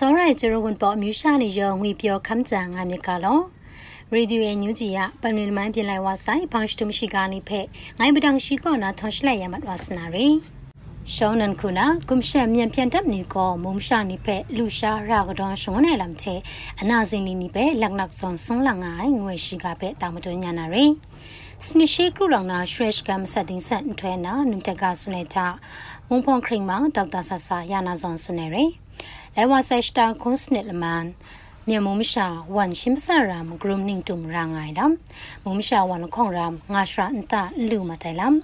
စောရိုင်ကျရဝန်ပေါ်မြူရှာနေရောငွေပြောခမ်းကြံငါမြကလောရေဒီယိုရဲ့ညူကြီးရပန်နလမန်ပြင်လိုက်ဝါဆိုင်ဘောင်းစတုမရှိကနေဖက်ငိုင်းပတောင်ရှိကောနာထွန်ရှလိုက်ရမတ်ဝါစနာရီရှောင်းနန်ခုနာကုမ်ရှက်မြန်ပြန်တပ်နေကောမုံရှာနေဖက်လူရှာရာကတော်ရှောင်းနေလမ်ချေအနာစင်လီနေပဲလက်နက်ဆောင်ဆွန်လငိုင်းငွေရှိကပဲတာမတွညာနာရီစနရှိကလူလောင်နာရှရက်ကမ်ဆက်တင်ဆက်ထွဲနာနုတကဆုနေချမုံဖုန်ခရင်မဒေါက်တာဆဆာယာနာဇွန်ဆုနေရီ လဲဝါဆ က်စတာကွန်စနစ်လမန်မြေမုံရှာဝန်ရှိမဆရမ်ဂရုမနင်းတုံရာငိုင်ဒမ်မုံရှာဝန်ခေါင်ရမ်ငါရှရာအန်တာလူမတိုင်လမ်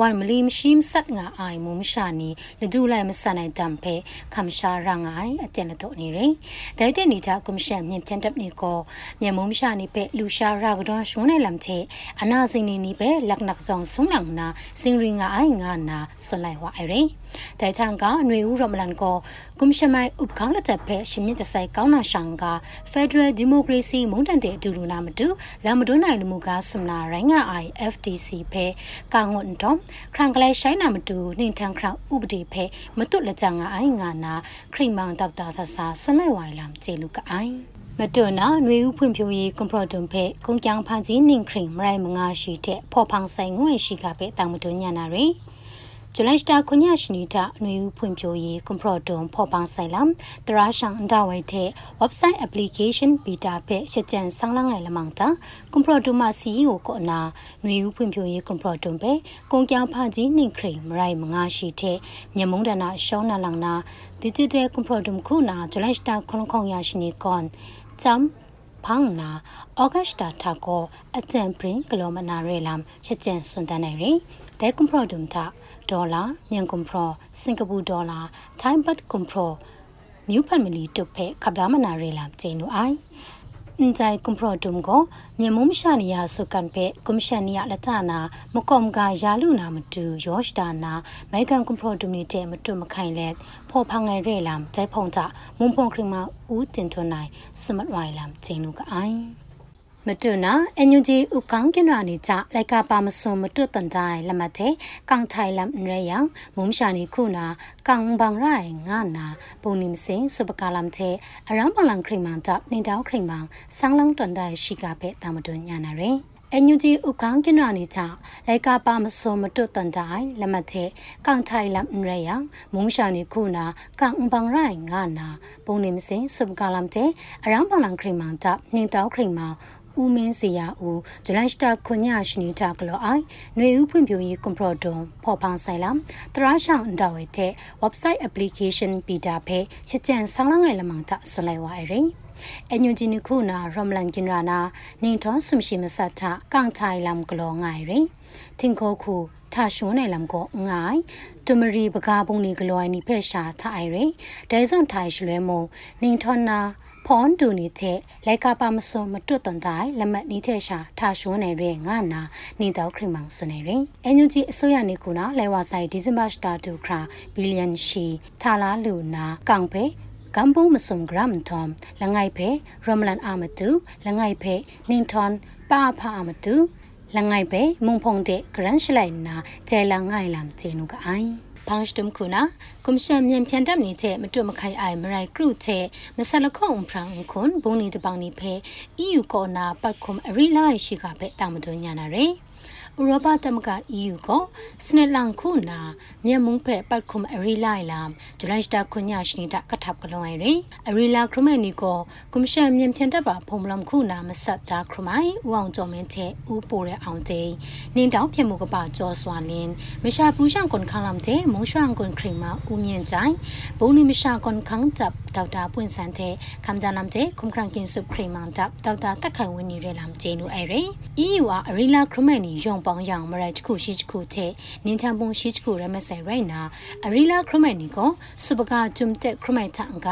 ဝန်မလီမရှိမဆတ်ငါအိုင်မုံရှာနီလဒူလိုက်မဆန်နိုင်တမ်ဖေခမ်ရှာရာငိုင်အကျန်တော့နေရင်ဒိုင်တဲ့နေတာကွန်ရှန်မြင်ပြန်တပ်နေကိုမြေမုံရှာနီပဲလူရှာရာကတော့ရှုံးနေလမ်ချေအနာစင်းနေနီပဲလက်နက်ဆောင်ဆုံလန်နာစင်ရင်ငါအိုင်ငါနာဆွလိုက်ဝအိုင်ရင်ဒိုင်ချန်ကຫນွေဦးရမလန်ကိုကွန်ရှမိုင်ဥပခေါင်းလက်ချက်ဖဲရှင်မြင့်တဆိုင်ကောင်းနာဆောင်က Federal Democracy မုန်တန်တဲ့အတူတူနာမတူလာမတွနိုင်လူမှုကဆွမ်နာရိုင်းငါ IFDC ဖဲကာငွန်တော့ခရန်ကလေးရှိုင်းနာမတူနှင်ထန်ခရဥပဒေဖဲမတွလက်ချငါအိုင်ငါနာခရိမောင်တပ်တာဆဆာဆွမ်လိုက်ဝိုင်လမ်ကျေလူကအိုင်မတွနာຫນွေဦးဖွံ့ဖြိုးရေးကွန်ပရိုတွန်ဖဲကုံကြံဖန်ကြီးနင်ခရင်မရိုင်မငါရှိတဲ့ဖော်ဖောင်ဆိုင်ငွေရှိကပဲတောင်မတွညနာရီ ဂျူလိုင်စတာခွညရှနီတာအနွေဦးဖွံ့ဖြိုးရေးကွန်ပရိုတွန်ဖော်ပန်းဆိုင်လမ်တရာရှန်အန်တာဝဲတဲ့ website application beta ဖက်ရှစ်ကျန်ဆောင်းလငယ်လမောင်တာကွန်ပရိုတွန်မှာ CEO ကိုအနာနွေဦးဖွံ့ဖြိုးရေးကွန်ပရိုတွန်ပဲကုန်ကြောင်ဖာကြီးနှင်ခရိမရိုင်မငါရှိတဲ့မြမုံဒနာရှောင်းနာလောင်နာ digital ကွန်ပရိုတွန်ခုနာဂျူလိုင်စတာခွန်ခေါင်ရရှနီကွန်ချမ်ဖောင်းနာဩဂတ်တာတာကိုအတန်ပရင်ကလောမနာရဲလမ်ရှစ်ကျန်စွန်တန်နေရဒဲကွန်ပရိုတွန်တာ ဒေါ်လာမြန်ကွန်ပရောစင်ကာပူဒေါ်လာထိုင်းဘတ်ကွန်ပရောမြူဖန်မီလီတုဖဲခပလာမနာရေလာကျင်းနူအိုင်အန်ကြိုင်ကွန်ပရောဒုံကိုမြေမုံရှာနီယာဆုကန်ဖဲကွန်ရှန်နီယာလတနာမကွန်ကယာလူနာမတူယောရှတာနာမိုင်ကန်ကွန်ပရောဒုံနီတဲ့မတွမခိုင်လက်ဖော်ဖငယ်ရဲလမ်ဂျိုင်ဖုံတာမုံဖုံခရင်မဦးတင်ထွန်နိုင်စမတ်ဝိုင်လမ်ကျင်းနူကအိုင် မတွနာအညူဂျီဥကောင်ကင်ရာနေကြလိုက်ကပါမစွန်မတွတန်တိုင်းလမတဲ့ကောင်ထိုင်လမ်ရယံမုံရှာနေခုနာကောင်ဘန်ရိုင်ငါနာပုံနိမစင်စပကလမ်တဲ့အရမ်ပလန်ခရိမန်တပ်နေတောက်ခရိမန်ဆန်းလန်းတွန်တိုင်းရှိကပဲတာမတွညာနာရင်အညူဂျီဥကောင်ကင်ရာနေကြလိုက်ကပါမစွန်မတွတန်တိုင်းလမတဲ့ကောင်ထိုင်လမ်ရယံမုံရှာနေခုနာကောင်ဘန်ရိုင်ငါနာပုံနိမစင်စပကလမ်တဲ့အရမ်ပလန်ခရိမန်တပ်နေတောက်ခရိမန် ဦးမင်းစီယာဦးဂျလိုင်းစတာခွညရှနီတာကလောအိုင်ຫນွေဦးဖွံ့ဖြိုးရေးကွန်ပရိုဒွန်ဖော်ပန်းဆိုင်လမ်တရာရှောင်းဒါဝဲတဲ့ website application beta ဖေရှချန်ဆောင်းလငယ်လမန်တာဆွလိုက်ဝါရင်အညွန်ဂျီနခုနာရမလန်ကင်ရာနာနင်ထွန်ဆုမရှိမဆတ်ထကန်ချိုင်လမ်ကလောငိုင်ရင်တင်ခိုခုထာရှွန်းနေလမ်ကိုငိုင်တူမရီပကားပုံနေကလောအိုင်နိဖက်ရှာထိုင်ရင်ဒဲစွန်ထိုင်ရွှဲမုံနင်ထွန်နာ ဖောန်ဒူနေတဲ့လိုက်ကပါမစွန်မတွတ်တန်တိုင်းလက်မတ်နေတဲ့ရှာထာရှုံးနေရဲငါနာနေတော့ခရမန်စွနေရင်အန်ယူဂျီအစိုးရနေကူနာလဲဝါဆိုင်ဒီဇင်ဘာစတာတူခရာဘီလီယံရှီထာလာလူနာကောင်ဖေကမ်ဘူမစုံဂရမ်တမ်လငိုင်ဖေရမလန်အာမတူလငိုင်ဖေနင်ထွန်ပါဖာအာမတူလငိုင်ဖေမုံဖုံတဲ့ဂရန်ရှလိုက်နာကျဲလငိုင်လမ်ကျေနုကအိုင် ဘောင်းစတုမ်ခုနာကွန်ရှန်မြန်ပြန်တပ်နေတဲ့မတွမခိုင်အိုင်မရိုင်ကရုတဲ့မဆလခုံဖရန်ခွန်ဘုန်နီတပောင်နေဖဲ EU ကောနာပတ်ခုံအရီလာရှိကပဲတာမတွညာနာရယ် ဥရောပသမဂ္ဂ EU ကိုစနလန်ခုနာမြန်မုံဖဲပတ်ခုမအရီလိုက်လာဂျူလိုင်စတာခွညာရှနေတာကထပ်ကလွန်ရယ်အရီလာခရမဲနီကိုကွန်ရှန်မြန်ပြန်တပ်ပါဖုံမလမ်ခုနာမဆက်တာခရမိုင်ဦးအောင်ကျော်မင်းတဲ့ဦးပိုတဲ့အောင်တဲ့နင်းတောင်ဖြစ်မှုကပါကြောစွာလင်းမရှာပူရှန်ကွန်ခါလမ်တဲ့မုံရွှန်ကွန်ခရင်မဦးမြင့်ကြိုင်ဘုံနီမရှာကွန်ခန်းတပ်ဒေါက်တာပွင့်စန်တဲ့ခမ်ဂျာနမ်တဲ့ခုံခရန်ကင်စုခရင်မန်တပ်ဒေါက်တာတက်ခိုင်ဝင်းနေရလမ်ကျေနူအဲရယ် EU အရီလာခရမဲနီယုံပေါင်းយ៉ាងမရချခုရှိချခုတဲ့နင်းချန်ပုံရှိချခုရမဆိုင်ရိုင်နာအရီလာခရမိုင်နီကိုစပကာဂျုံတက်ခရမိုင်ချန်က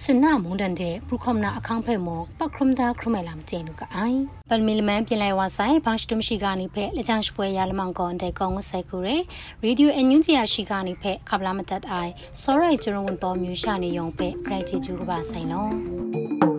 စနမုန်တန်တဲ့ပရခမနာအခန်းဖဲမောပခရမဒါခရမိုင်လမ်ကျင်းလူကအိုင်ပလမီလမန်ပြင်လိုက်ဝါဆိုင်ဘာရှ်တမရှိကနေဖဲလက်ချန်ရှပွဲရလမောင်ကွန်တဲ့ကောင်ဆိုင်ကူရယ်ရေဒီယိုအန်ယူဂျီယာရှိကနေဖဲခပလာမတတ်အိုင်စောရိုင်ဂျရုံဝန်ပေါ်မြူရှာနေယုံဖဲဂရိုက်ချီကျူကပါဆိုင်လုံး